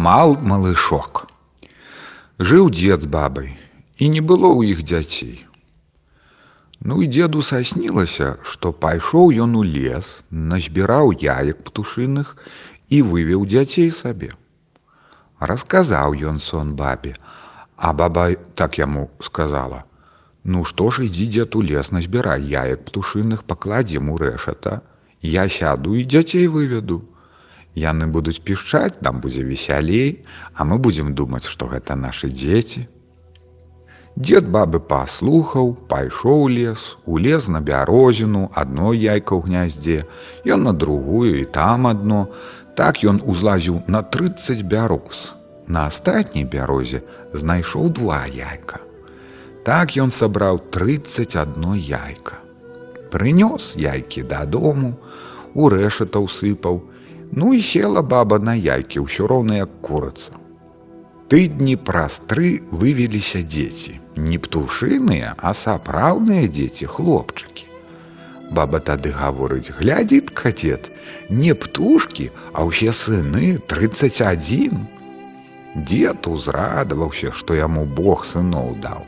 мал малышок. Жыў дзед з бабай, і не было ў іх дзяцей. Ну і дзеду саснілася, што пайшоў ён у лес, назбіраў яек птушыных і вывеў дзяцей сабе. Расказаў ён сон бабе, а баба так яму сказала: « Ну што ж ідзі дзед у лес назбірай яек птушыных пакладзем у рэшата, Я сяду і дзяцей выведу. Яны будуць пішчаць, там будзе весялей, а мы будзем думаць, што гэта нашы дзеці. Дед бабы паслухаў, пайшоў лес, улез на бярозіну, адно яйка ў гняздзе, Ён на другую і там адно. Так ён узлазіў на 30 бяроз. На астатняй бярозе знайшоў два яйка. Так ён сабраў 31 яйка. Прынёс яйкі дадому, у рэшата ўсыпаў, Ну і села баба на яйкі ўсё роўна як курыца. Тыдні праз тры вывеліся дзеці, не птушыныя, а сапраўдныя дзеці хлопчыкі. Баба тады гаворыць, глядзіт кадет, не птушкі, а ўсе сыны 31. Дед узрадаваўся, што яму Бог сыноў даў.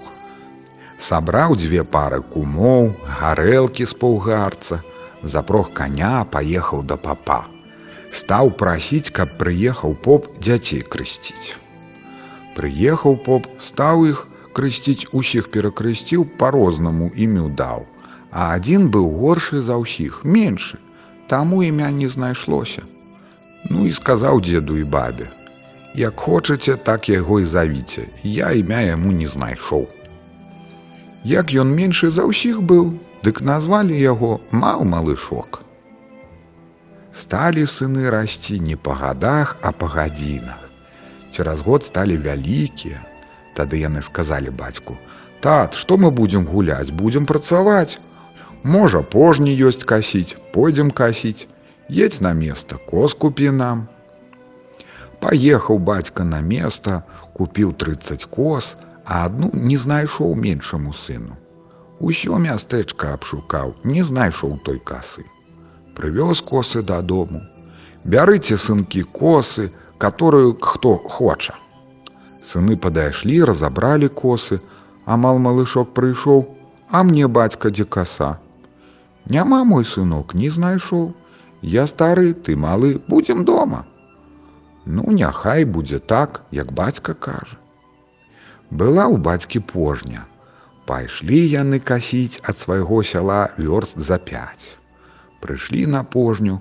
Сабраў дзве пары кумоў, гарэлкі з паўгарца, запрог каня, паехаў да папа стаў прасіць, каб прыехаў поп дзяцей крысціць. Прыехаў поп, стаў іх крысціць усіх перакрысціў па-рознаму імю даў, а адзін быў горшы за ўсіх, меншы, таму імя не знайшлося. Ну і сказаў дзеду і бабе: « Як хочаце, так яго і завіце, я імя яму не знайшоў. Як ён меншы за ўсіх быў, дык назвалі яго мал малышок. Сталі сыны расці не па гадах, а па гадзінах. Цераз год сталі вялікія. Тады яны сказалі бацьку: « Тат, што мы будзем гуляць, будзем працаваць. Можа, пожні ёсць касіць, пойдзем касіць, Едзь на место, кос купі нам. Паехаў бацька на место, купіў 30 кос, а адну не знайшоў меншаму сыну. Усё мястэчка абшукаў, не знайшоў той касы прывёз косы дадому. Бярыце сынкі косы, которую хто хоча. Сыны падайшлі, разабралі косы, Амал малышок прыйшоў, а мне бацька дзе каса. Няма мой сынок не знайшоў. Я стары, ты малы, будзем дома. Ну, няхай будзе так, як бацька кажа. Была ў бацькі пожня. Пайшлі яны касіць ад свайго сяла вёрст за пяць прыйшлі на пожню.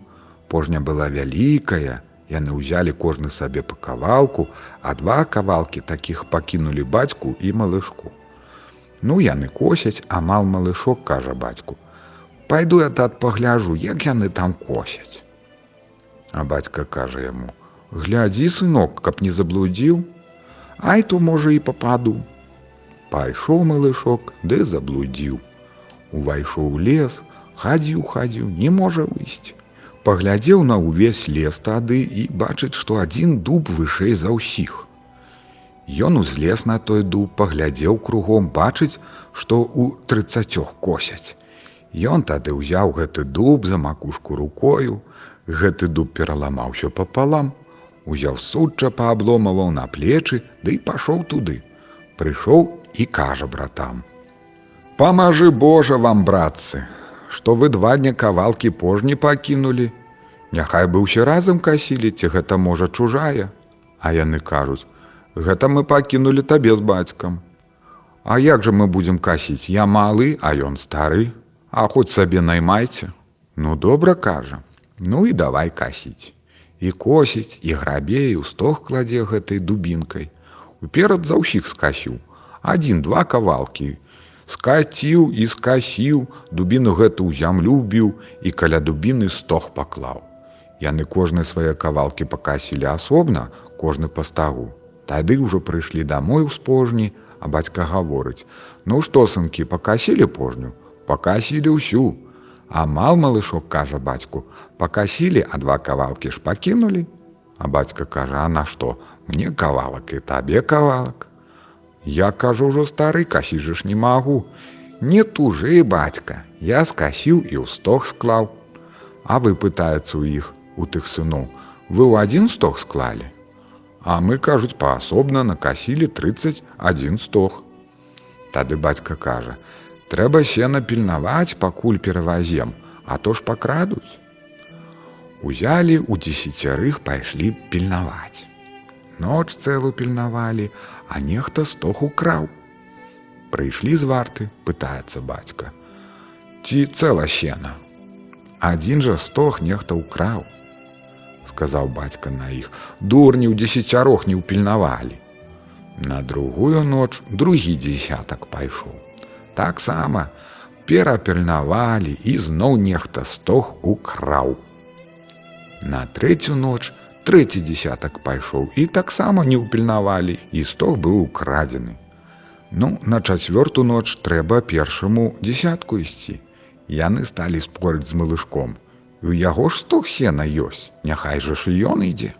Пожня была вялікая, яны ўзялі кожны сабе па кавалку, а два кавалкі такіх пакінулі бацьку і малышку. Ну яны косяць, амал малышок кажа бацьку: « Пайду я тат пагляжу, як яны там косяць. А бацька кажа яму: « Глядзі, сынок, каб не заблудзіў, Ай то можа і пападу. Пайшоў малышок, ды заблудзіў. Увайшоў лес, хадзіў хадзіў не можа выйсці паглядзеў на ўвесь лес тады і бачыць што адзін дуб вышэй за ўсіх. Ён узлез на той дуб паглядзеў кругом бачыць што у трыццацёх косяць. Ён тады ўзяў гэты дуб за макушку рукою гэты дуб пераламаўся папалам узяў судча паабломаваў на плечы ды да пашоў туды. Прыйшоў і кажа братам Памажы Божа вам братцы што вы два дня кавалкі пожні пакінулі. Няхай бы ўсе разам касілі, ці гэта можа чужая. А яны кажуць: гэта мы пакінулі табе з бацькам. А як жа мы будзем касіць, я малы, а ён стары, А хоць сабе наймайце. Ну добра кажа, Ну і давай касіць. І косіць, і грабе і ў стог кладзе гэтай дубінкай. Уперад за ўсіх скасіў. Адзін-два кавалкі, скаціў і скасіў, дубіну гэту ў зямлю біў і каля дубіны стог паклаў. Яны кожны свае кавалкі пакасілі асобна, кожны па стагу. Тады ўжо прыйшлі дамой у спожні, а бацька гаворыць: « Ну што сынкі пакасілі пожню, пакасілі ўсю. А мал малышок кажа бацьку, пакасілі, а два кавалкі ж пакінулі. А бацька кажа, а на што, мне кавалак і табе кавалак. Я кажу ўжо стары касіжыш не магу. Не тужы, бацька, я скасіў і ў стог склаў. А вы пытаецца ў іх у тых сыноў, вы ў адзін стог склалі. А мы, кажуць, паасобна накасілі 31 стог. Тады бацька кажа: « Трэба сена пільнаваць, пакуль перавазем, а то ж пакрадуць. Узялі у дзесяцярых пайшлі пільнаваць. Ноч цэлу пільнавалі, а нехта стог украў. Прыйшлі з варты, пытаецца бацька. Ці цэла сена. Адзін жа стог нехта ўкраў, сказаў бацька на іх, дурні ў дзесяцярох не ўпільнавалі. На другую ноч другі дзесятак пайшоў. Таксама перапільнавалі і зноў нехта стог украў. На трэцю ноч трэці дзесятак пайшоў і таксама не ўпільнавалі, і стог быў украдзены. Ну, на чацвёрту ноч трэба першаму дзесятку ісці. Яны сталі спорыць з малышком. У яго ж стог сена ёсць, няхай жа ж і ён ідзе.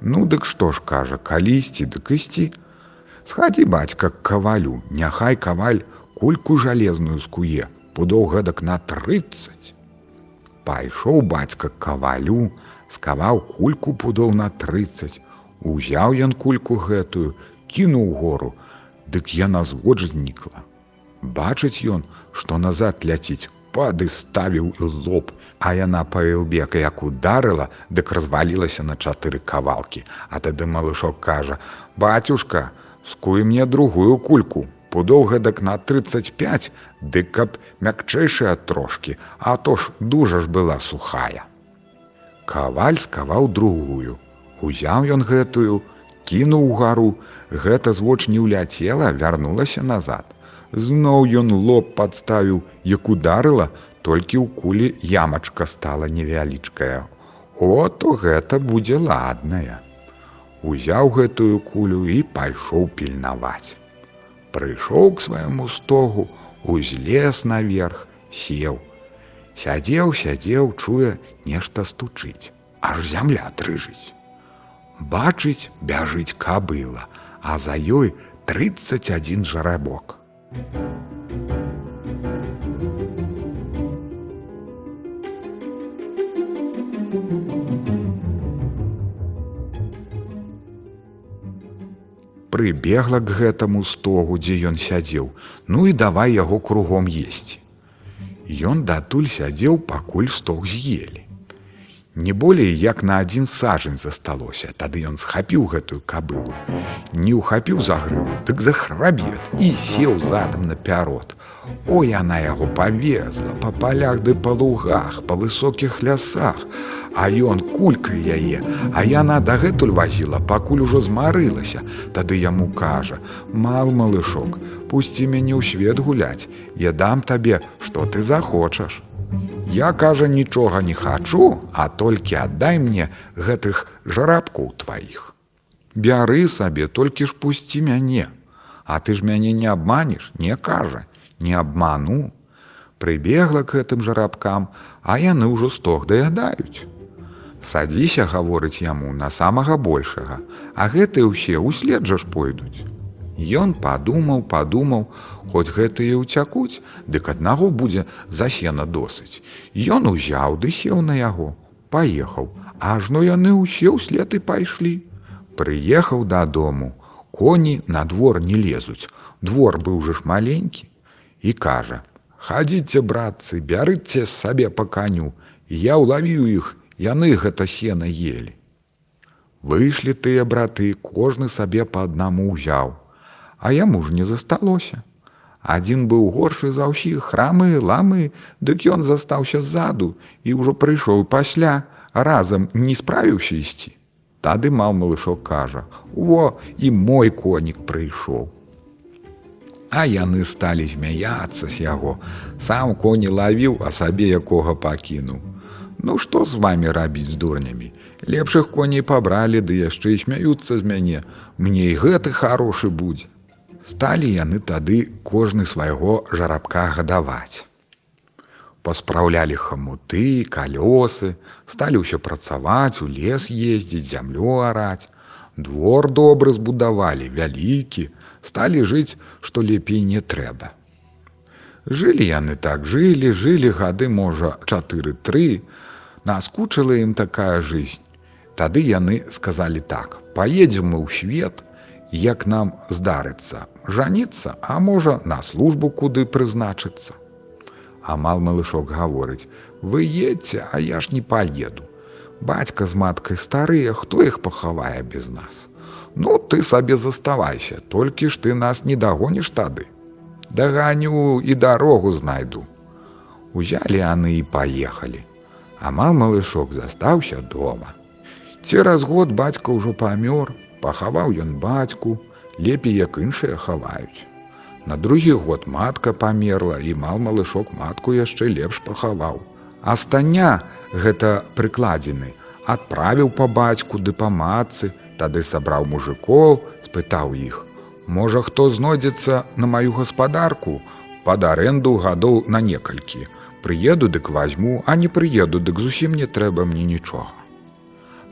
Ну дык што ж кажа, калі ісці дык ісці. Схадзі бацька к кавалю, няхай каваль кульку жалезную скуе, пудоў гэтак на 30. Пайшоў бацька к кавалю, скаваў кульку пудоў на 30. Узяў ён кульку гэтую, кінуў гору, дык яна звод знікла. Бачыць ён, што назад ляціць, пады ставіў і лоб, а яна па ілбека як ударыла, дык развалілася на чатыры кавалкі. А тады малышок кажа: « Бацюшка, скуй мне другую кульку. Пудоў гэтак на 35, дык каб мякчэйшая трошкі, а то ж дужа ж была сухая. Каваль скаваў другую. Узяў ён гэтую, кінуў гару, гэта звоч не ўляцела, вярнулася назад. Зноў ён лоб падставіў, як ударыла, толькі ў кулі ямачка стала невялічкая. О, то гэта будзе ладная. Узяў гэтую кулю і пайшоў пільнаваць. Прыйшоў к свайму стогу, узлез наверх, сеў. Сядзеў, сядзеў, чуе, нешта стучыць, аж зямля дрыжыць. Бачыць, бяжыць кабыла, а за ёй 31 жарабок. Прыбегла к гэтаму стогу, дзе ён сядзеў, ну і давай яго кругом есці. Ён датуль сядзеў, пакуль стог з'елі. Не болей як на адзін сажань засталося, тады ён схапіў гэтую кабылу. Не ўхапіў за грыву, дык захрабет і сеў задам на пярот. О, яна яго павезла па палях ды па лугах, па высокіх лясах, А ён кулька яе, а яна дагэтуль вазіла, пакуль ужо змарылася, Тады яму кажа: « Мал малышок, пусці мяне ў свет гуляць, Я дам табе, што ты захочаш. Я кажа, нічога не хачу, а толькі аддай мне гэтых жарабкоў тваіх. Бяры сабе, толькі ж пусці мяне, А ты ж мяне не абманеш, не кажа, не абману. Прыбегла к гэтым жарабкам, а яны ўжо стог даядаюць. Садзіся гаворыць яму на самага большага, а гэтыя ўсе ўслед жа ж пойдуць. Ён падумаў, падумаў, хоць гэтыя ўцякуць, дык аднаго будзе засена досыць. Ён узяў ды сеў на яго, паехаў, ажно яны ўсе ўслед і пайшлі. Прыехаў дадому, коні на двор не лезуць. Двор быў жа ж маленькі і кажа: « Хадзіце, братцы, бярыце сабе па каню, я ўлавіў іх яны гэта сена ели. Выйшлі тыя браты, кожны сабе па аднаму ўзяў, а яму ж не засталося. Адзін быў горшы за ўсіх храмы, ламы, дык ён застаўся ззаду і ўжо прыйшоў пасля, разам не справіўся ісці. Тады мал малышок кажа: « О, і мой конік прыйшоў. А яны сталі змяяцца з яго. Сам коні лавіў, а сабе якога пакінуў. Ну што з вами рабіць з дурнямі? Лепшых коней пабралі, ды яшчэ і смяюцца з мяне. Мне і гэты хорошы будзе. Сталі яны тады кожны свайго жарабка гадаваць. Паспраўлялі хамуты, калёсы, сталі ўсё працаваць, у лес ездзіць, зямлю араць. Двор добры збудавалі, вялікі, сталі жыць, што лепей не трэба. Жылі яны так жылі, жылі гады можа чатыры-тры, наскучыла ім такая жизнь. Тады яны сказалі так: паедзем мы ў свет, як нам здарыцца жаніцца, а можа на службу куды прызначыцца. Амал малышок гаворыць: « Вы едце, а я ж не паеду. Бацька з маткай старыя, хто іх пахавае без нас. Ну ты сабе заставайся, толькі ж ты нас не дагоніш тады. Даганю і дарогу знайду. Узялі яны і паехалі. Амал малышок застаўся дома. Цераз год бацька ўжо памёр, пахаваў ён бацьку, лепей як іншыя хаваюць. На другі год матка памерла і мал малышок матку яшчэ лепш пахаваў. Астання гэта прыкладзены, адправіў па бацьку ды па матцы, тады сабраў мужикоў, спытаў іх: Можа, хто знойдзецца на маю гаспадарку, пад аренду гадоў на некалькі. Прыеду дык возьму, а не прыеду, дык зусім не трэба мне нічога.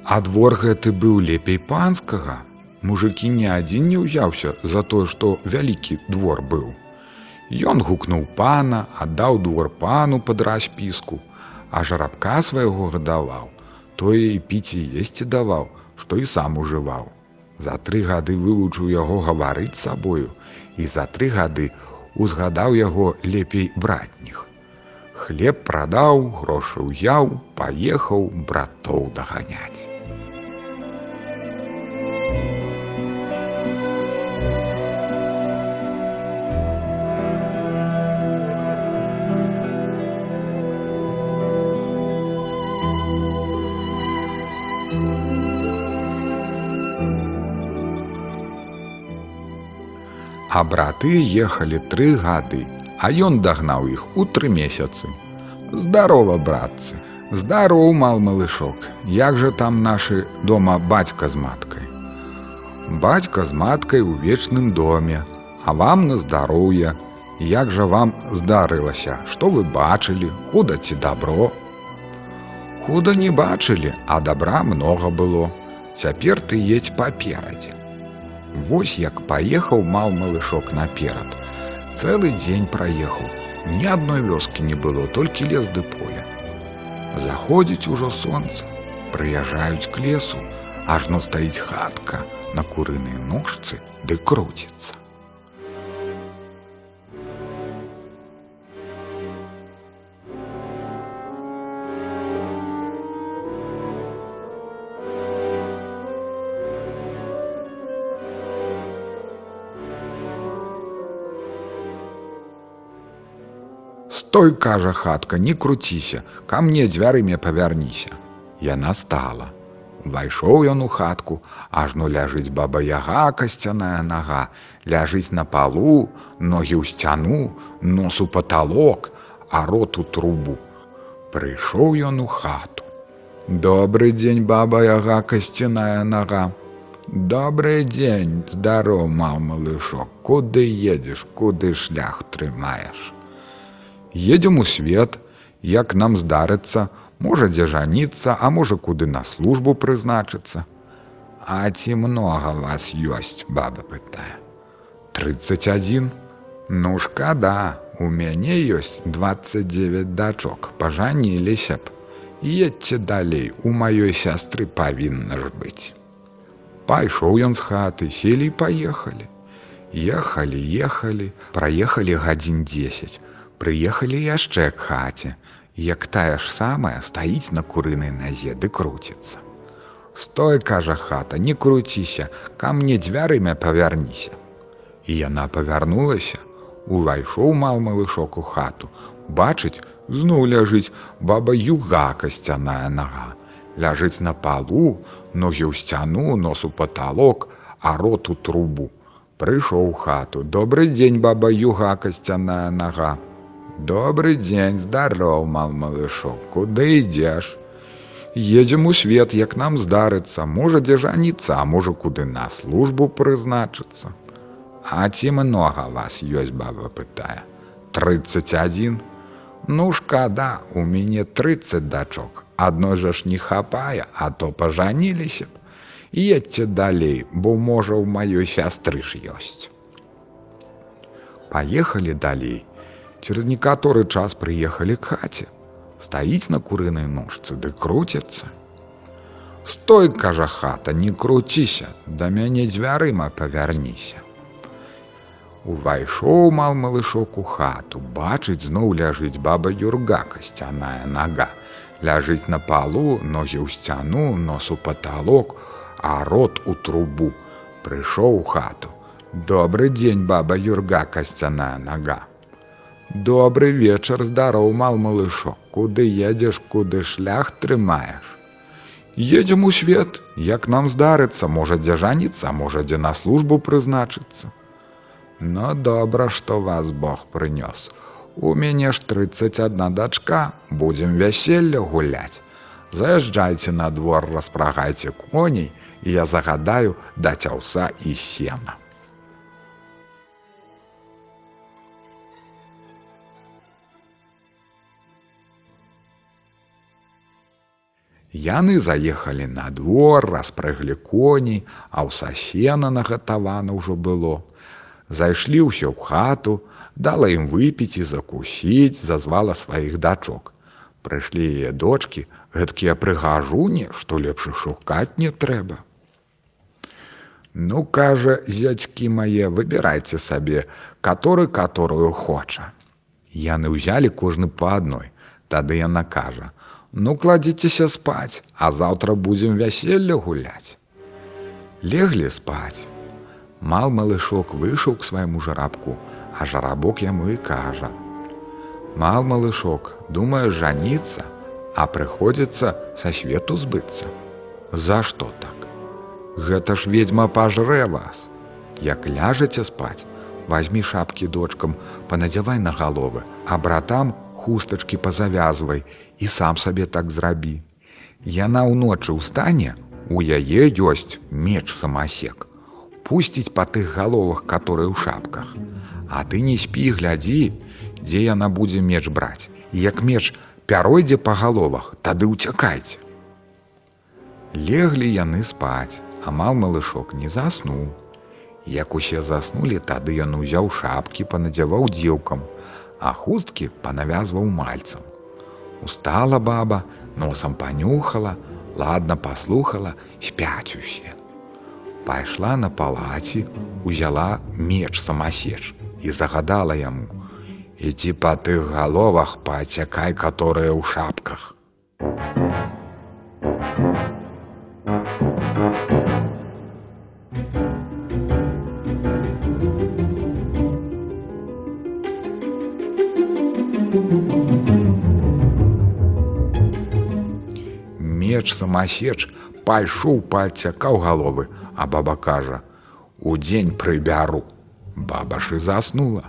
А двор гэты быў лепей панскага. Мужыкі ні адзін не ўзяўся за тое, што вялікі двор быў. Ён гукнуў пана, аддаў двор пану пад распіску, а жарабка свайго гадаваў, тое і піць і есці даваў, што і сам ужываў. За тры гады вывучыў яго гаварыць сабою і за тры гады узгадаў яго лепей братніх. Хлеб прадаў, грошы ўяў, паехаў братоў даганяць. А браты ехалі тры гады, а ён дагнаў іх у тры месяцы. Здарова, братцы, здароў мал малышок, Як жа там нашы дома бацька з маткай. Бацька з маткай у вечным доме, а вам на здароўе, Як жа вам здарылася, што вы бачылі, худа ці добро? Худа не бачылі, а добра многа было. Цяпер ты едзь паперадзе. Вось як паехаў мал малышок наперад. Цэлы дзень праехаў. Ні адной вёскі не было, толькі лес ды поле. Заходзіць ужо сонца, прыязджаюць к лесу, ажно стаіць хатка на курынай ножцы ды круціцца. Стой, кажа хатка, не круціся, ка мне дзвярымі павярніся. Яна стала. Увайшоў ён у хатку, ажно ляжыць баба яга касцяная нага, ляжыць на палу, ногі ў сцяну, нос у паталок, а рот у трубу. Прыйшоў ён у хату. Добры дзень баба яга касцяная нага. Добрый дзень, здароў маў малышок, куды едзеш, куды шлях трымаеш едзем у свет, як нам здарыцца, можа дзе жаніцца, а можа куды на службу прызначыцца. А ці многа вас ёсць, баба пытае. 31. Ну шкада, у мяне ёсць 29 дачок, пажаніліся б. Едьце далей, у маёй сястры павінна ж быць. Пайшоў ён з хаты, селі і паехалі. Ехалі, ехалі, праехалі гадзін 10 прыехалі яшчэ к хаце, як тая ж самая стаіць на курынай назе ды круціцца. Стой, кажа хата, не круціся, ка мне дзвярымя павярніся. І яна павярнулася, увайшоў мал малышок у хату, бачыць, зноў ляжыць баба юга касцяная нага. Ляжыць на палу, ногі ў сцяну, нос у паталок, а рот у трубу. Прыйшоў хату, добрый дзень баба юга касцяная нага. Добры дзень, здароў, мал малышок, куды ідзеш? Едзем у свет, як нам здарыцца, можа дзе жаніцца, можа куды на службу прызначыцца. А ці многа вас ёсць баба пытае. 31. Ну шкада, у мяне 30 дачок. Адной жа ж не хапае, а то пажаніліся б. Едьце далей, бо можа ў маёй сястры ж ёсць. Паехалі далей, Через некаторы час прыехалі к хаце, стаіць на курынай ножцы ды круцяцца. Стой, кажа хата, не круціся, да мяне дзвярыма павярніся. Увайшоў мал малышок у хату, бачыць зноў ляжыць баба юрга касцяная нага. Ляжыць на палу, ногі ў сцяну, нос у паталок, а рот у трубу. Прыйшоў у хату. Добры дзень, баба юрга касцяная нага. Добры вечар здароў мал малышок, куды едзеш, куды шлях трымаеш. Едзем у свет, як нам здарыцца, можа дзе жаніцца, можа дзе на службу прызначыцца. Ну добра, што вас Бог прынёс. У мяне ж 31 дачка, будзем вяселля гуляць. Заязджайце на двор, распрагайце коней, і я загадаю даць аўса і сена. Яны заехалі на двор, распрыглі коней, а ў сасена нагатавана ўжо было. Зайшлі ўсё ў хату, дала ім выпіць і закусіць, зазвала сваіх дачок. Прыйшлі яе дочки, гэткія прыгажуні, што лепш шукаць не трэба. Ну, кажа, зядзькі мае, выбірайце сабе, каторы каторую хоча. Яны ўзялі кожны па адной. Тады яна кажа: « Ну кладзіцеся спаць, а заўтра будзем вяселля гуляць. Леглі спаць. Мал малышок выйшаў к свайму жарабку, а жарабок яму і кажа: « Мал малышок, думаеш жаніцца, а прыходзіцца са свету збыцца. За што так? Гэта ж ведьма пажрэ вас. Як ляжаце спаць, возьми шапкі дочкам, панадзявай на галовы, а братам хустачкі пазавязвай і сам сабе так зрабі. Яна ўночы ў стане, у яе ёсць меч самасек пусціць па тых галовах, которые ў шапках. А ты не спі, глядзі, дзе яна будзе меч браць. Як меч пяройдзе па галовах, тады ўцякайце. Леглі яны спаць, амал малышок не заснуў. Як усе заснулі, тады ён узяў шапкі, панадзяваў дзеўкам, а хусткі панавязваў мальцам. Устала баба, носам панюхала, ладна паслухала, спяць усе пайшла на палаці, узяла меч самасеч і загадала яму: ідзі па тых галовах пацякай, которые ў шапках. Меч самасеч пайшоў пацякаў галовы, а баба кажа: Удзень прыбяру. Баба ж і заснула.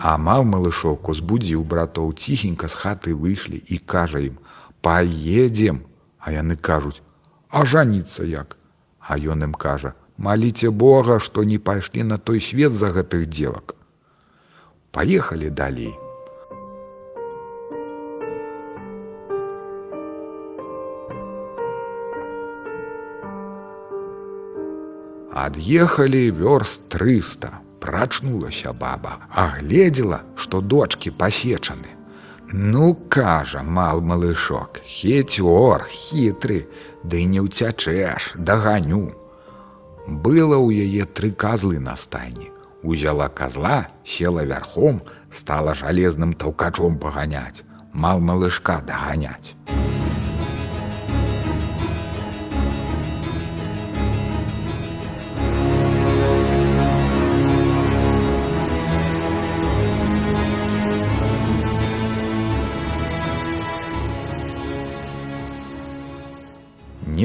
Амал малышоўку збудзіў братоў ціхенька з хаты выйшлі і кажа ім: Паедзем, А яны кажуць: А жаніцца як. А ён ім кажа: Маліце Бога, што не пайшлі на той свет за гэтых дзевак. Паехалі далей. Ад'ехалі вёрст 300. Прачнулася баба, агледзела, што дочки пасечаны. Ну, кажа, мал малышок, хецёр, хітры, ды не ўцячэш, даганю. Было ў яе тры казлы на стайні. Узяла казла, села вярхом, стала жалезным таўкачом паганяць, мал малышка даганяць.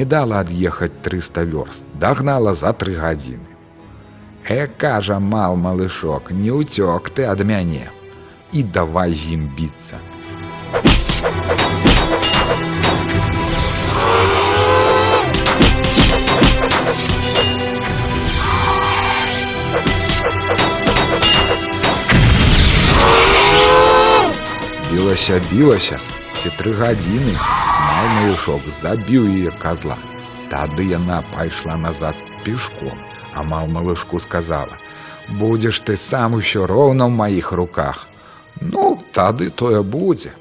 Не дала ад'ехаць 300 вёрст, дагнала за тры гадзіны. Э кажа мал малышок, не ўцёк ты ад мяне і давай з ім біцца. Білася, білася, ці тры гадзіны, малышок забіў яе козла. Тады яна пайшла назад пешком, а мал малышку сказала: « Будзеш ты сам усё роўна ў маіх руках. Ну, тады тое будзе.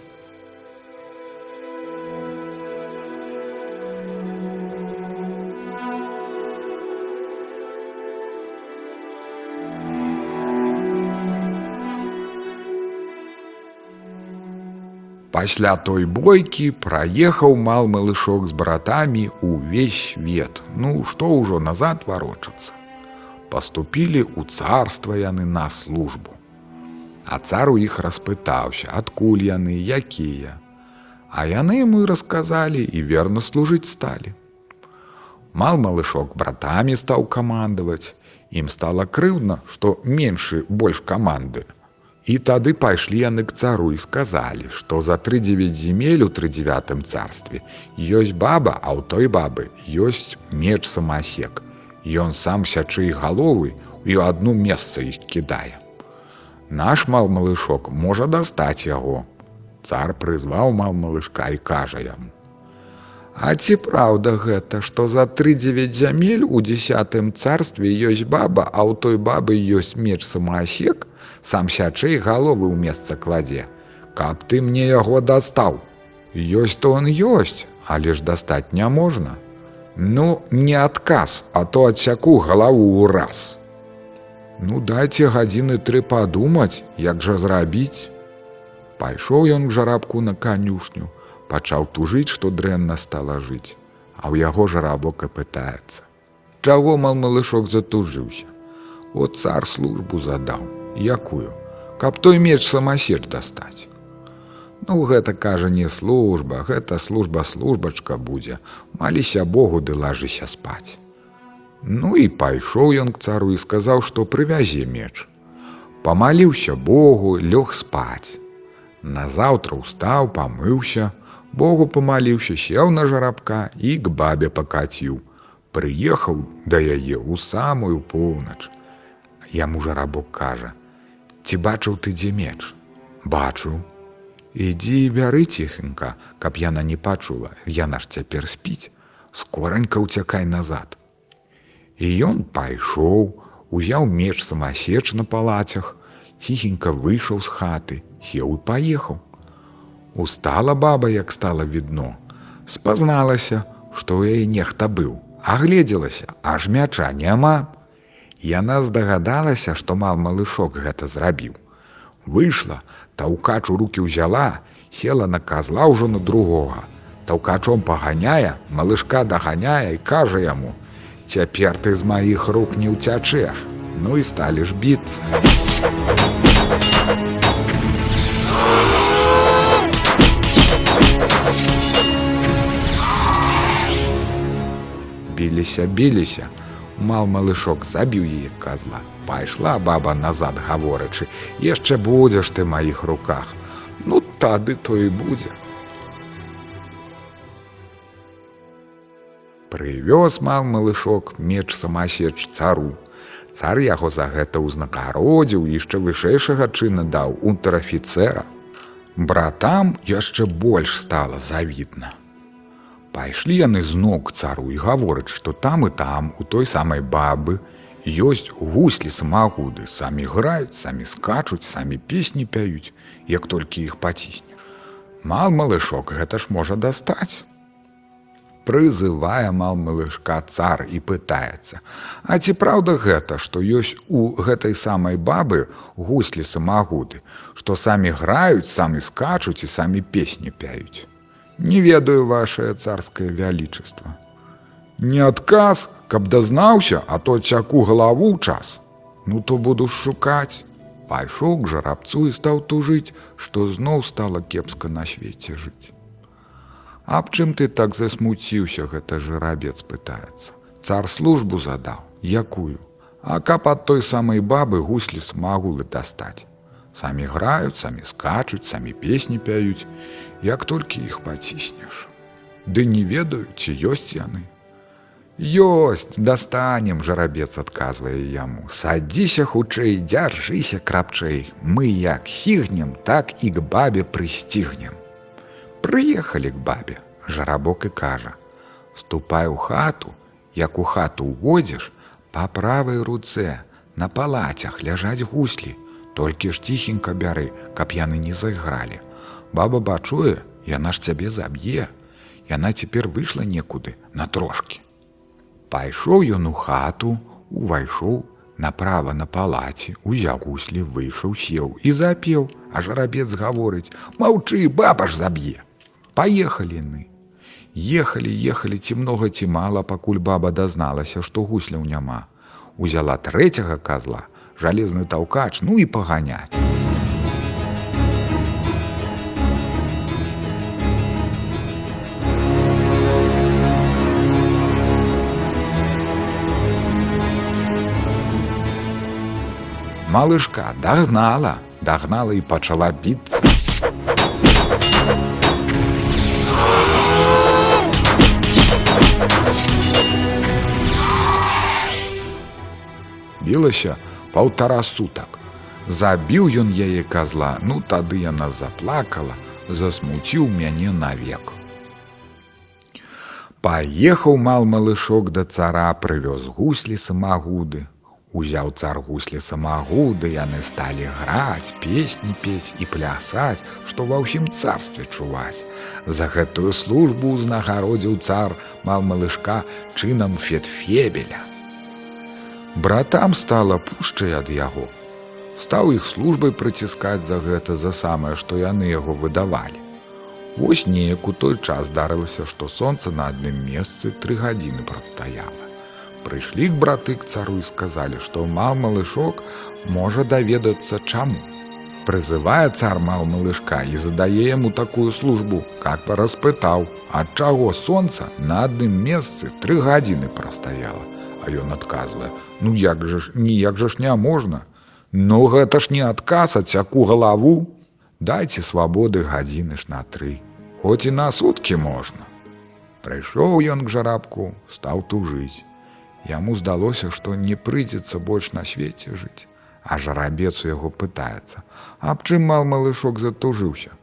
Пасля той бойкі праехаў мал малышок з братамі ўвесь свет. Ну што ўжо назад варочацца. Паступілі ў царства яны на службу. А цар у іх распытаўся, адкуль яны, якія. А яны і расказалі і верна служыць сталі. Мал малышок братамі стаў камандаваць. Ім стала крыўдна, што меншы больш каманды. І тады пайшлі яны к цару і сказалі, што за тры-9 земель у трыдзевятым царстве ёсць баба, а ў той бабы ёсць меч самасек. Ён сам сячы галовы і ў адну месца іх кідае. Наш мал малышок можа дастаць яго. Цар прызваў мал малышка і кажа яму: А ці праўда гэта, што за тры-9 зямель у десятым царстве ёсць баба, а ў той бабы ёсць меч самаасек, сам сячэй галовы ў месца кладзе. Каб ты мне яго дастаў. Ёсць то он ёсць, але ж дастаць не можна. Ну, не адказ, а то адсяку галаву ў раз. Ну дайце гадзіны тры падумаць, як жа зрабіць. Пайшоў ён к жарабку на канюшню, пачаў тужыць, што дрэнна стала жыць, а ў яго жарабок і пытаецца. Чаго мал малышок затужыўся. От цар службу задаў, якую, каб той меч самасеч дастаць. Ну гэта кажа не служба, гэта служба службачка будзе, маліся Богу ды лажыся спаць. Ну і пайшоў ён к цару і сказаў, што прывязе меч. Памаліўся Богу, лёг спаць. Назаўтра ўстаў, памыўся, Богу памаліўся, сеў на жарабка і к бабе пакаціў. Прыехаў да яе ў самую поўнач. Яму жарабок кажа: « Ці бачыў ты дзе меч? Бачыў. Ідзі бяры ціхенька, каб яна не пачула, яна ж цяпер спіць, скоранька ўцякай назад. І ён пайшоў, узяў меч самасеч на палацях, ціхенька выйшаў з хаты, сеў і паехаў. Устала баба, як стала відно, спазналася, што ў яе нехта быў, агледзелася, аж мяча няма. Яна здагадалася, што мал малышок гэта зрабіў. Выйшла, таўкач у руки ўзяла, села на казла ўжо на другога. Таўкачом паганяе, малышка даганяе і кажа яму: « Цяпер ты з маіх рук не ўцячэш, Ну і сталі ж біцца. біліся, біліся. Мал малышок забіў яе казла. Пайшла баба назад, гаворачы: « яшчэ будзеш ты маіх руках. Ну тады то і будзе. Прывёз мал малышок меч самасеч цару. Цар яго за гэта ўзнагародзіў яшчэ вышэйшага чына даў унтэр-афіцэра. Братам яшчэ больш стала завідна. Пайшлі яны зноў к цару і гавораць, што там і там у той самай бабы ёсць гуслі самагуды, самі граюць, самі скачуць, самі песні пяюць, як толькі іх паціснеш. Мал малышок гэта ж можа дастаць. Прызывае мал малышка цар і пытаецца: « А ці праўда гэта, што ёсць у гэтай самай бабы гуслі самагуды, што самі граюць, самі скачуць і самі песні пяюць не ведаю ваше царское вялічество. Не адказ, каб дазнаўся, а то цяку галаву час. Ну то буду шукаць. Пайшоў к жарабцу і стаў тужыць, што зноў стала кепска на свеце жыць. Аб чым ты так засмуціўся, гэта жарабец пытаецца. Цар службу задаў, якую, А каб ад той самай бабы гуслі смагулы дастаць. Самі граюць, самі скачуць, самі песні пяюць, як толькі іх паціснеш. Ды не ведаю, ці ёсць яны. Ёсць, дастанем, жарабец адказвае яму. Садзіся хутчэй, дзяржыся крапчэй. Мы як хігнем, так і к бабе прысцігнем. Прыехалі к бабе, жарабок і кажа: « Ступай у хату, як у хату ўводзіш, па правай руцэ, на палацях ляжаць гуслі, толькі ж ціхенька бяры, каб яны не зайгралі. Баба бачуе, яна ж цябе заб'е. Яна цяпер выйшла некуды на трошкі. Пайшоў ён у хату, увайшоў, Направа на палаце, узяў гуслі, выйшаў, сеў і запеў, а жарабец гаворыць: « Маўчы, баба ж заб'е. Паехалі яны. Ехалі, ехалі ці многа ці мала, пакуль баба дазналася, што гусляў няма. Узяла трэцяга казла, жалезны таўкач, ну і паганяць. Малышка дагнала, дагнала і пачала біцца. Білася паўтара сутак. Забіў ён яе казла, ну тады яна заплакала, засмуціў мяне навек. Паехаў мал малышок да цара, прывёз гуслі самагуды, Узяў цар гуслі самагуды, яны сталі граць, песні пець і плясаць, што ва ўсім царстве чуваць. За гэтую службу ўзнагародзіў цар мал малышка чынам фетфебеля. Братам стала пушчай ад яго. Стаў іх службай прыціскаць за гэта за самае, што яны яго выдавалі. Вось неяк у той час здарылася, што сонца на адным месцы тры гадзіны прадстаяла. Прыйшлі к браты к цару і сказалі, што мал малышок можа даведацца чаму. Прызывае цар мал малышка і задае яму такую службу, как параспытаў, ад чаго сонца на адным месцы тры гадзіны прастаяла. А ён адказвае: « Ну як жа ж ніяк жа ж не можна. Ну гэта ж не адказ цяку галаву, Дайце свабоды гадзіны ж на тры. Хоць і на суткі можна. Прыйшоў ён к жарабку, стаў тужыць. Яму здалося, што не прыйдзецца больш на свеце жыць, а жарабец у яго пытаецца: Аб чым мал малышок затужыўся.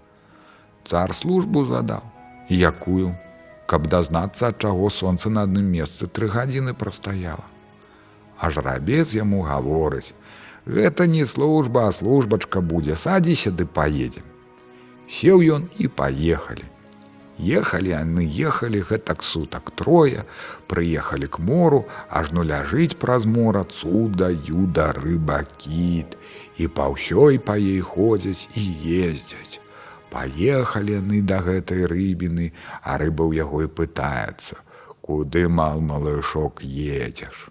Цар службу задаў, якую, каб дазнацца, ад чаго сонца на адным месцы тры гадзіны прастаяла. А жарабец яму гаворыць: Гэта не служба, а службачка будзе, садзіся ды паедзем. Сеў ён і паехалі. Ехалі яны ехалі гэтак сутак трое, прыехалі к мору, ажно ляжыць праз мора цуда, юда, рыба, кіт, і па ўсёй па ей ходзяць і ездзяць. Паехалі яны да гэтай рыбіны, а рыба ў яго і пытаецца: Куды мал малышок едзеш.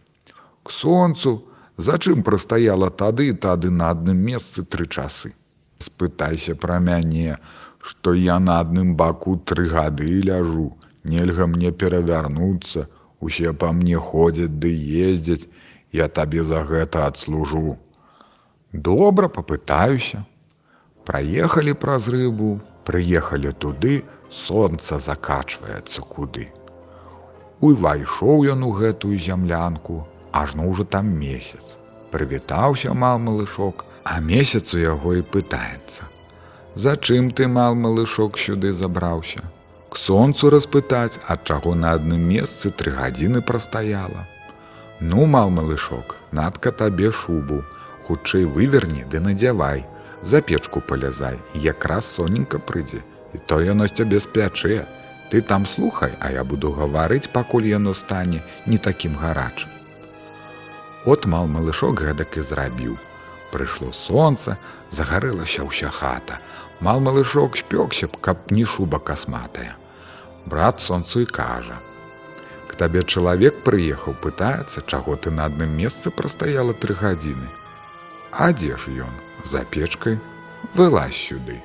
К сонцу, зачым прастаяла тады тады на адным месцы тры часы. Спытайся пра мяне, што я на адным баку тры гады ляжу, нельга мне перавярнуцца, усе па мне ходзяць ды ездзяць, я табе за гэта адслужу. Добра попытаюся. Праехалі праз рыбу, прыехалі туды, сонца закачваецца куды. Увайшоў ён у гэтую зямлянку, ажно ўжо там месяц. Прывітаўся мал малышок, а месяц у яго і пытаецца: Зачым ты мал малышок сюды забраўся? К сонцу распытаць, ад чаго на адным месцы тры гадзіны прастаяла. Ну, мал малышок, надка табе шубу, хутчэй выверні ды надзявай, за печку палязай, і якраз соненька прыйдзе, і то яно з цябе спячэ. Ты там слухай, а я буду гаварыць, пакуль яно стане не такім гарачым. От мал малышок гэтак і зрабіў. Прыйшло сонца, загарэлася ўся хата, Мал малышок спёкся б, каб не шуба касматая. Брат сонцу і кажа: К табе чалавек прыехаў, пытаецца, чаго ты на адным месцы прастаяла тры гадзіны. А дзе ж ён за печкай вылазь сюды.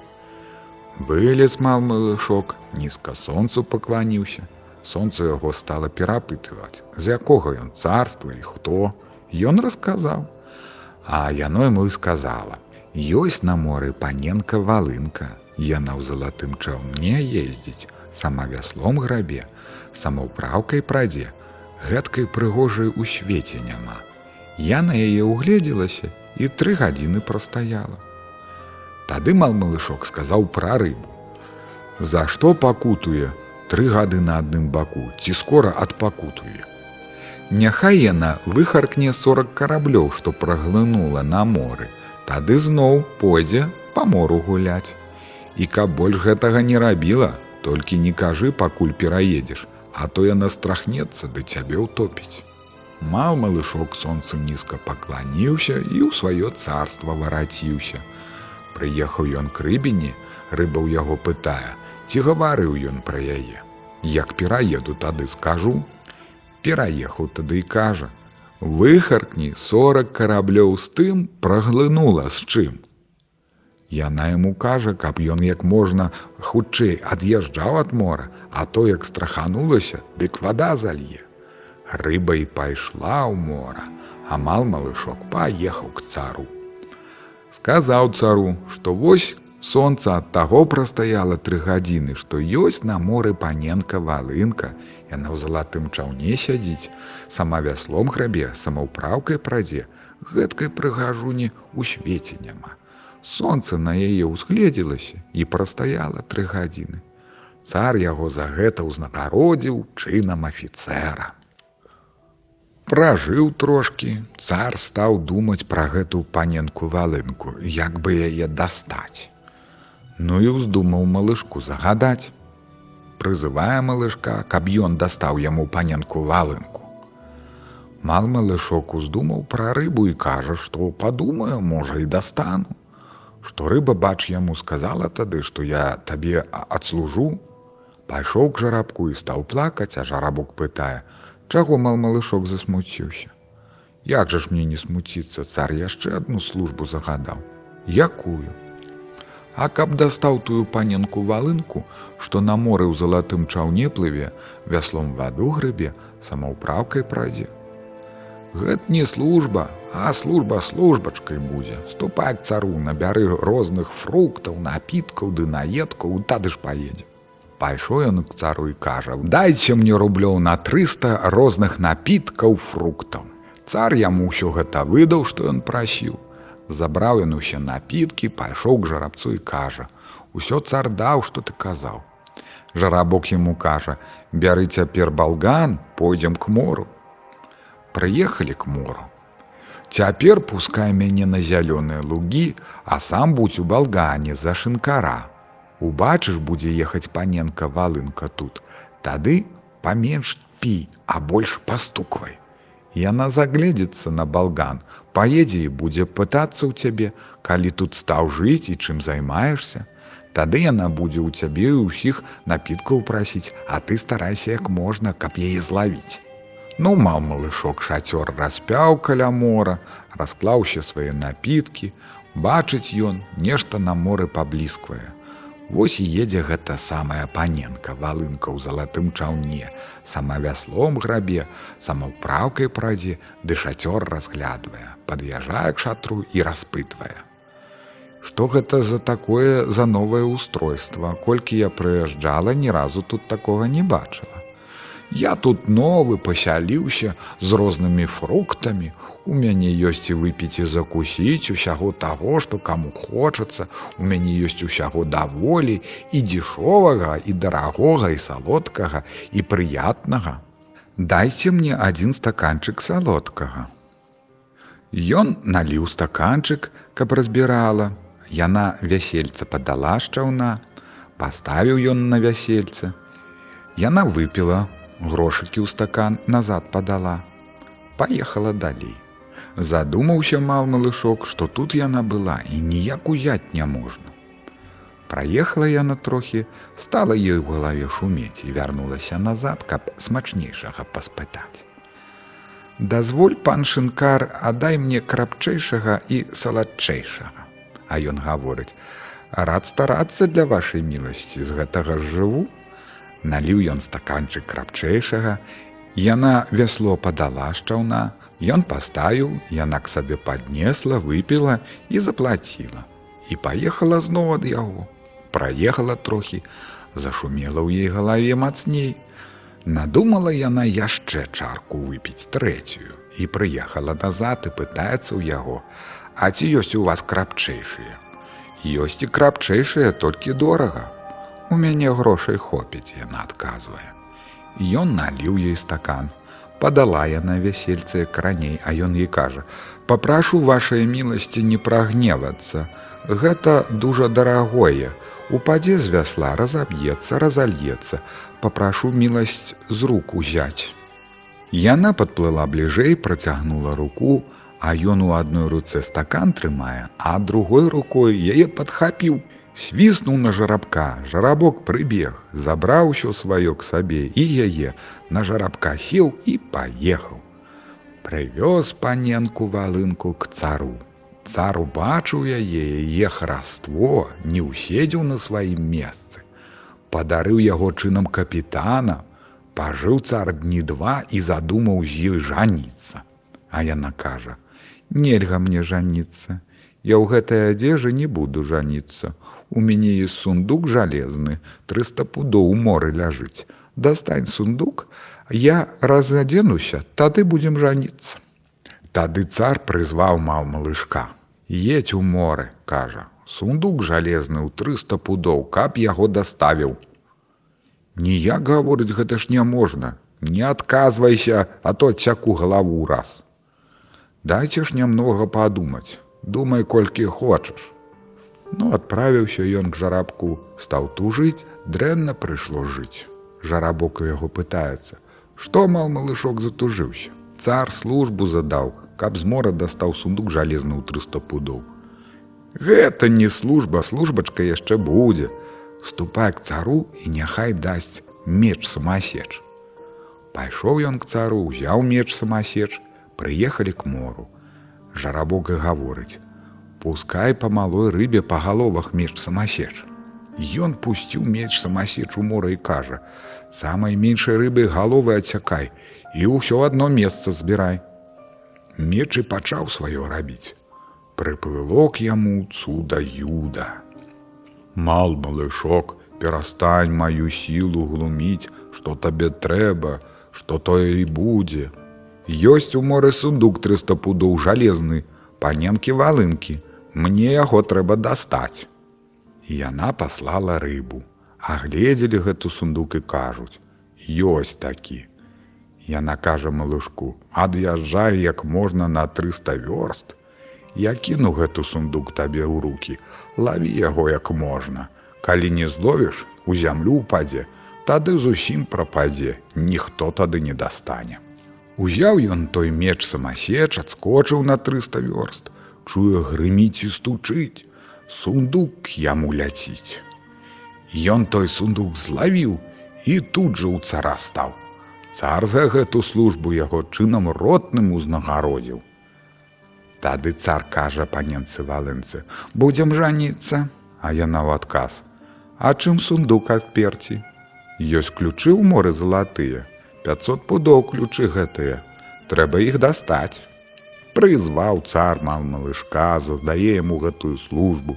Вылез мал малышок, нізка сонцу пакланіўся. Сонцу яго стала перапытываць, з якога ён царства і хто. Ён расказаў. А яно яму і сказала: Ёсць на моры паненка валынка. Яна ў залатым чаўне ездзіць, сама вяслом грабе, самаўпраўкай прадзе, гэткай прыгожай у свеце няма. Я на яе угледзелася і тры гадзіны прастаяла. Тады мал малышок сказаў пра рыбу. За што пакутуе тры гады на адным баку, ці скора адпакутуе. Няхай яна выхаркне 40 караблёў, што праглынула на моры, тады зноў пойдзе па мору гуляць. І каб больш гэтага не рабіла, толькі не кажы, пакуль пераедзеш, а то яна страхнецца ды цябе ўтопіць. Мал малышок сонца нізка пакланіўся і ў сваё царства вараціўся. Прыехаў ён к рыбіні, рыба ў яго пытае, ці гаварыў ён пра яе. Як пераеду тады скажу, пераехаў тады і кажа: выхаркні 40 караблёў з тым праглынула з чым. Яна яму кажа, каб ён як можна хутчэй ад'язджаў ад мора, а то як страханулася, дык вада залье. Рыба і пайшла ў мора, амал малышок паехаў к цару. Сказаў цару, што вось сонца ад таго прастаяла тры гадзіны, што ёсць на моры паненка валынка, яна ў залатым чаўне сядзіць, сама вяслом грабе, самаўпраўкай прадзе, гэткай прыгажуні ў свеце няма. Сонце на яе ўзгледзілася і прастаяла тры гадзіны. Цар яго за гэта ўзнагародзіў чынам афіцэра. Пражыў трошкі, цар стаў думаць пра гэту паненку валынку, як бы яе дастаць. Ну і ўздумаў малышку загадаць. Прызывае малышка, каб ён дастаў яму паненку валынку. Мал малышок уздумаў пра рыбу і кажа, што падумаю, можа і дастану што рыба бач яму сказала тады, што я табе адслужу, пайшоў к жарабку і стаў плакаць, а жарабок пытае: Чаго мал малышок засмуціўся. Як жа ж мне не смуціцца, цар яшчэ адну службу загадаў. Якую? А каб дастаў тую паненку валынку, што на моры ў залатым чаўне плыве, вяслом ваду грыбе, самаўпраўкай прадзе, Гэт не служба, а служба службачкай будзе. Ступай к цару, набяры розных фруктаў, напіткаў ды наедкаў, тады ж паедзе. Пайшоў ён к цару і кажа: Дайце мне рублёў на 300 розных напіткаў фруктаў. Цар яму ўсё гэта выдаў, што ён прасіў. Забраў ён усе напіткі, пайшоў к жарабцу і кажа: « Усё цар даў, што ты казаў. Жарабок яму кажа: « Бяры цяпер балган, пойдзем к мору прыехалі к мору. Цяпер пускай мяне на зялёныя лугі, а сам будь у балгане за шынкара. Убачыш будзе ехаць паненка валынка тут. Тады паменш пі, а больш пастуквай. Яна загледзецца на балган, паедзе і будзе пытацца ў цябе, калі тут стаў жыць і чым займаешься. Тады яна будзе ў цябе і ўсіх напіткаў прасіць, а ты старайся як можна, каб яе злавіць. Ну мал малышок шацёр распяў каля мора, расклаўся свае напіткі, бачыць ён нешта на моры паблісквае. Вось і едзе гэта самая паненка, валынка ў залатым чаўне, сама вяслом грабе, самаўпраўкай прадзе, ды шацёр разглядвае, пад'язджае к шатру і распытвае. Што гэта за такое за новае устройство, колькі я прыязджала, ні разу тут такога не бачыла. Я тут новы пасяліўся з рознымі фруктамі. У мяне ёсць і выпіць і закусіць усяго таго, што каму хочацца, У мяне ёсць усяго даволі і дзішовага і дарагога і салодкага і прыятнага. Дайце мне адзін стаканчык салодкага. Ён наліў стаканчык, каб разбірала. Яна вясельца падала шчаўна, паставіў ён на вясельце. Яна выпіла, грошыкі ў стакан назад падала. Паехала далей. Задумаўся мал малышок, што тут яна была і ніяк узяць не можна. Праехала яна трохі, стала ёй у галаве шумець і вярнулася назад, каб смачнейшага паспытаць. Дазволь пан шынкар, адай мне крапчэйшага і саладчэйшага. А ён гаворыць: рад старацца для вашай міласці, з гэтага жыву, наліў ён стаканчык крапчэйшага, Яна вясло падала шчаўна, Ён паставіў, яна к сабе паднесла, выпіла і заплаціла. І паехала зноў ад яго. Праехала трохі, зашумела ў ей галаве мацней. Надумала яна яшчэ чарку выпіць трэцюю і прыехала назад і пытаецца ў яго: « А ці ёсць у вас крапчэйшыя? Ёсць і крапчэйшыя толькі дорага, У мяне грошай хопіць, яна адказвае. Ён наліў ёй стакан. Падала яна вясельцы краней, а ён ей кажа: « Папрашу вашай міласці не прагневацца. Гэта дужа дарагое. Упадзе з вясла разаб'ецца, разальецца, папрашу міласць з рук узяць. Яна падплыла бліжэй, працягнула руку, а ён у адной руцэ стакан трымае, а другой рукой яе падхапіў, свіснуў на жарабка, жарабок прыбег, забраў усё сваё к сабе і яе на жарабка сеў і паехаў. Прывёз паненку валынку к цару. Цар убачыў яе яе хараство, не ўседзеў на сваім месцы. Падарыў яго чынам капітана, пажыў цар дні два і задумаў з ёй жаніцца. А яна кажа: « Нельга мне жаніцца. Я ў гэтай адзежы не буду жаніцца. У мяне есть сундук жалезны, 300 пудоў у моры ляжыць. Дастань сундук, я разадзенуся, тады будзем жаніцца. Тады цар прызваў маў малышка. Едь у моры, кажа, сундук жалезны ў 300 пудоў, каб яго даставіў. Ніяк гаворыць гэта ж няможна, не адказвайся, а то цяку галаву раз. Дайце ж нямнога падумаць, думай колькі хочаш. Ну адправіўся ён к жарабку, стаў тужыць, дрэнна прыйшло жыць. Жарабок у яго пытаецца, Што мал малышок затужыўся. Цар службу задаў, каб з мора дастаў сундук жалезны ў 300 пудоў. Гэта не служба, службачка яшчэ будзе. Ступай к цару і няхай дасць меч самасеч. Пайшоў ён к цару, узяў меч самасеч, прыехалі к мору. Жарабок і гаворыць: « Пускай па малой рыбе па галовах меч самасеч. Ён пусціў меч самасеч у мора і кажа: « самай меншай рыбы галовы адцякай і ўсё адно месца збірай. Меч і пачаў сваё рабіць. Прыплыло к яму цуда юда. Мал малышок, перастань маю сілу глуміць, што табе трэба, што тое і будзе. Ёсць у моры сундук 300 пудоў жалезны, паненкі валынкі, мне яго трэба дастаць. Яна паслала рыбу, агледзелі гэту сундук і кажуць: Ёсць такі. Яна кажа малышку, ад'язджай як можна на 300 вёрст. Я кіну гэту сундук табе ў руки, лаві яго як можна. Калі не зловіш, у зямлю упадзе, тады зусім прападзе, ніхто тады не дастане. Узяў ён той меч самасеч, адскочыў на 300 вёрст, чуе грыміць і стучыць сундук яму ляціць. Ён той сундук злавіў і тут жа ў цара стаў. Цар за гэту службу яго чынам ротным узнагародзіў. Тады цар кажа паненцы валэнцы: « будзем жаніцца, а яна ў адказ. А чым сундук адперці? Ёсць ключы ў моры залатыя, 500 пудоў ключы гэтыя, трэба іх дастаць прызваў цар мал малышка, задае яму гэтую службу.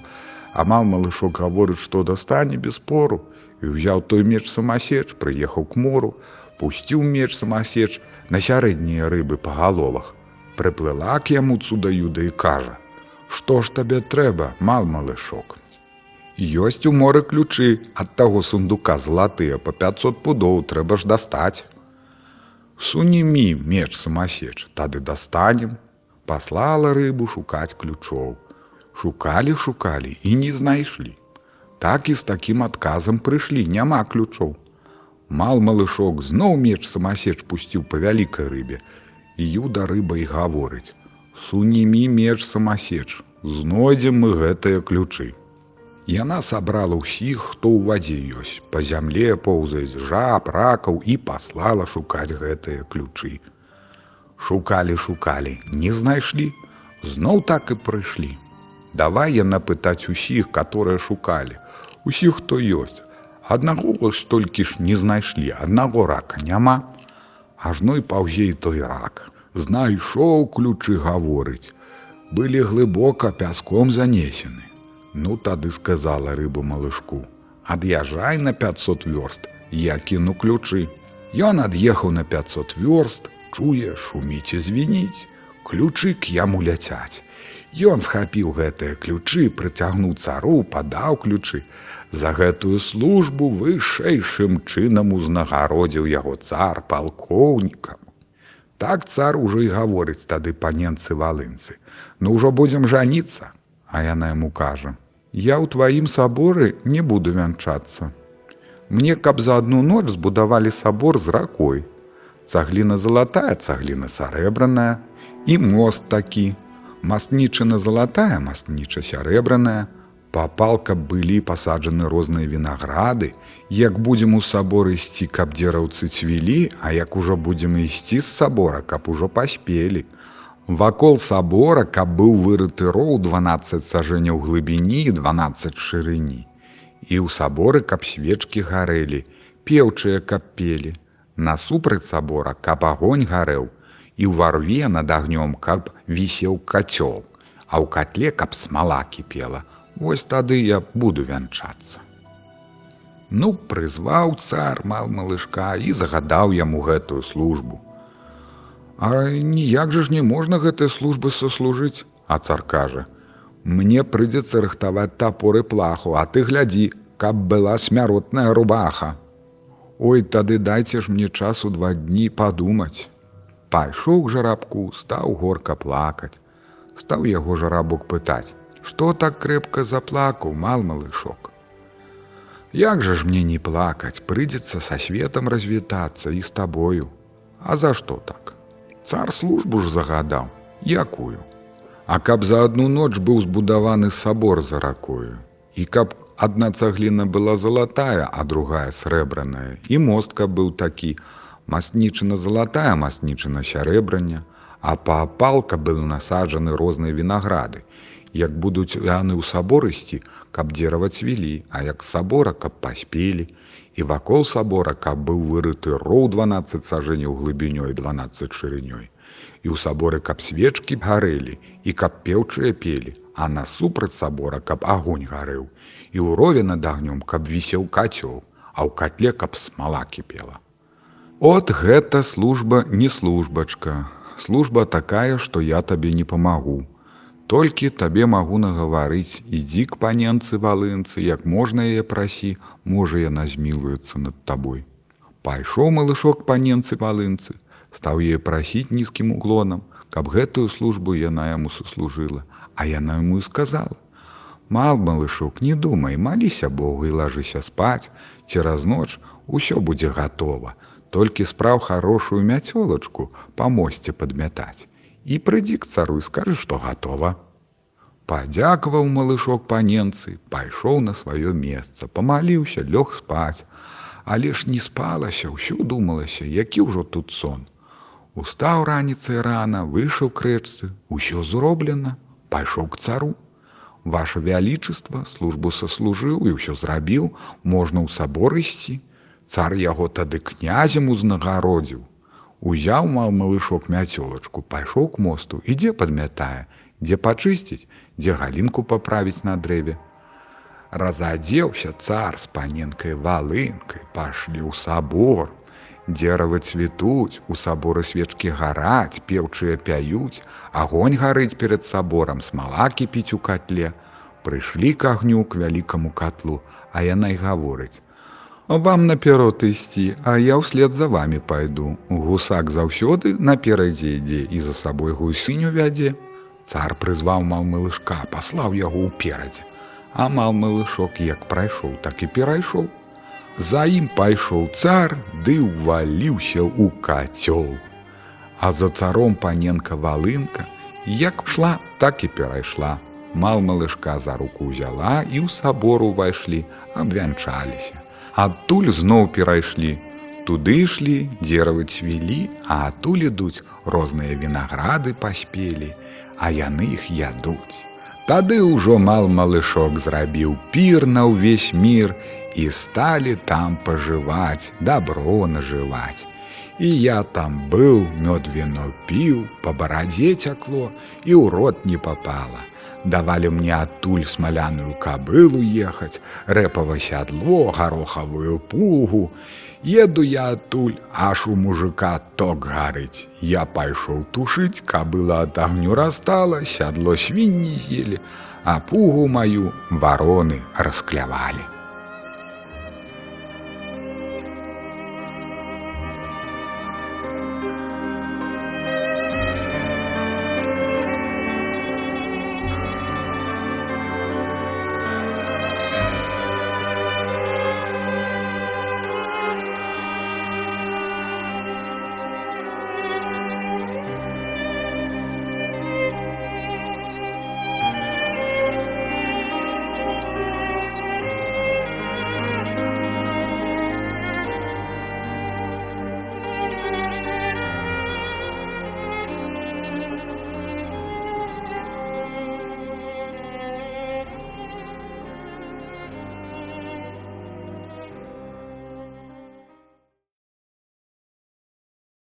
Амал малышок гаворыць, што дастане без спору і ўзяў той меч самасеч, прыехаў к мору, пусціў меч самасеч на сярэднія рыбы па галовах. Прыплыла к яму цуда юда і кажа: « Што ж табе трэба, мал малышок. Ёсць у моры ключы ад таго сундука залатыя па 500 пудоў трэба ж дастаць. Сунімі меч самасеч, тады дастанем, паслала рыбу шукаць ключоў. Шукалі, шукалі і не знайшлі. Так і з такім адказам прыйшлі, няма ключоў. Мал малышок зноў меч самасеч пусціў па вялікай рыбе. І юда рыба і гаворыць: « Сунімі меч самасеч, знойдзем мы гэтыя ключы. Яна сабрала ўсіх, хто ў вадзе ёсць, па зямле поўзаюць жаб, ракаў і паслала шукаць гэтыя ключы шукалі шукалі не знайшлі. Зноў так і прыйшлі. Давай яна пытаць усіх которые шукалі. Усіх хто ёсць. Аднаго вось толькі ж не знайшлі аднаго рака няма. Ажно і паўзей той рак. Знайшоў ключы гаворыць. Былі глыбока пяском занесены. Ну тады сказала рыбу малышку. Ад'язджай на 500 вёрст я кіну ключы Ён ад'ехаў на 500 вёрст чуе шуміць і звініць ключы к яму ляцяць. Ён схапіў гэтыя ключы прыцягнуў цару падаў ключы. За гэтую службу вышэйшым чынам узнагародзіў яго цар палкоўнікам. Так цар ужо і гаворыць тады паненцы валынцы. Ну ўжо будзем жаніцца а яна яму кажа. Я ў тваім саборы не буду вянчацца. Мне каб за адну ноч збудавалі сабор з ракой Цагліна залатая, цагліна сарэбраная, і мост такі. Мастнічына залатая, мастніча сярэбраная, Папалка былі пасаджаны розныя вінаграды, як будзем у сабор ісці, каб дзераўцы цвілі, а як ужо будзем ісці з сабора, каб ужо паспелі. Вакол сабора, каб быў вырыты роў 12 сажэнняў глыбіні і 12 шырыні. І ў саборы, каб свечкі гарэлі, пеўчыя каб пелі. Насупраць сабора, каб агонь гарэў, і ў варве над агнём, каб вісеў кацёл, а ў катле, каб смала кіпела, Вось тады я буду вянчацца. Ну, прызваў цар мал малышка і загадаў яму гэтую службу. А ніяк жа ж не можна гэтай службы сослужыць, а цар кажа: Мне прыйдзецца рыхтаваць тапоры плаху, а ты глядзі, каб была смяротная рубаха. Ой, тады дайце ж мне часу два дні падумаць. Пайшоў к жарабку, стаў горка плакаць. Стаў яго жарабок пытаць: Што так крэпка заплакаў мал малышок. Як жа ж мне не плакаць, прыйдзецца са светом развітацца і з табою. А за што так? Цар службу ж загадаў, якую. А каб за одну ноч быў збудаваны сабор за ракою. І каб адна цагліна была залатая, а другая срэбраная, і мостка быў такі, маснічына залатая маснічына сярэбрання, а паапалка был насаджаны розныя вінаграды, як будуць яны ў саборысці, каб дзерава цвілі, а як сабора, каб паспелі, і вакол сабора, каб быў вырыты роў 12 сажэнняў глыбінёй 12 шырынёй. І ў саборы, каб свечкі гарэлі і каб пеўчыя пелі, а насупраць сабора, каб агонь гарэў, і ў рове над агнём, каб вісеў кацёл, а ў катле, каб смала кіпела. От гэта служба не службачка, служба такая, што я табе не памагу, Толькі табе магу нагаварыць, ідзі к паненцы валынцы, як можна яе прасі, можа яна змілуецца над табой. Пайшоў малышок паненцы валынцы, стаў яе прасіць нізкім уклонам, каб гэтую службу яна яму суслужыла, а яна яму сказала: Мал малышок, не думай, маліся Богу і лажыся спаць, цераз ноч усё будзе гатова, толькі спраў хорошую мяцёлачку па мосце падмятаць і прыйдзі к цару і скажы, што гатова. Падзякаваў малышок паненцы, пайшоў на сваё месца, памаліўся, лёг спаць, але ж не спалася, ўсё думалася, які ўжо тут сон. Устаў раніцай рана, выйшаў крэчцы, усё зроблена, пайшоў к цару. Ваше вялічыства службу саслужыў і ўсё зрабіў, можна ў сабор ісці. Цар яго тады князем узнагародзіў, Узяў мал малышок мяцёлачку, пайшоў к мосту, ідзе падмятае, дзе пачысціць, дзе галінку паправіць на дрэве. Разадзеўся цар з паненкай валынкай, пашлі ў сабор. Дзеравы цвітуць, у саборы свечкі гараць, пеўчыя пяюць, агонь гарыць перад саборам, смала кіпіць у катле. Прыйшлі к агню к вялікаму катлу, а яна й гаворыць: вам наперод ісці, а я ўслед за вами пайду. Гусак заўсёды наперадзе ідзе і за сабой гусыню вядзе. Цар прызваў мал малышка, паслаў яго ўперадзе. А мал малышок як прайшоў, так і перайшоў. За ім пайшоў цар, ды ўваліўся ў кацёл. А за царом паненка валынка, як шла, так і перайшла. Мал малышка за руку ўзяла і ў сабор увайшлі, абвянчаліся адтуль зноў перайшлі. Туды ішлі, дзеравы цвілі, а адтуль ідуць розныя вінаграды паспелі, а яны іх ядуць. Тады ўжо мал малышок зрабіў пір на ўвесь мір і сталі там пажываць, дабро нажываць. І я там быў, мёд віно піў, па барадзе цякло і ў рот не попала давалі мне адтуль смаляную кабылу ехаць, рэпава сядло, гарохавую пугу. Еду я адтуль, аж у мужика ток гарыць. Я пайшоў тушыць, кабыла ад агню растала, сядло свінні з'елі, а пугу маю вароны расклявалі.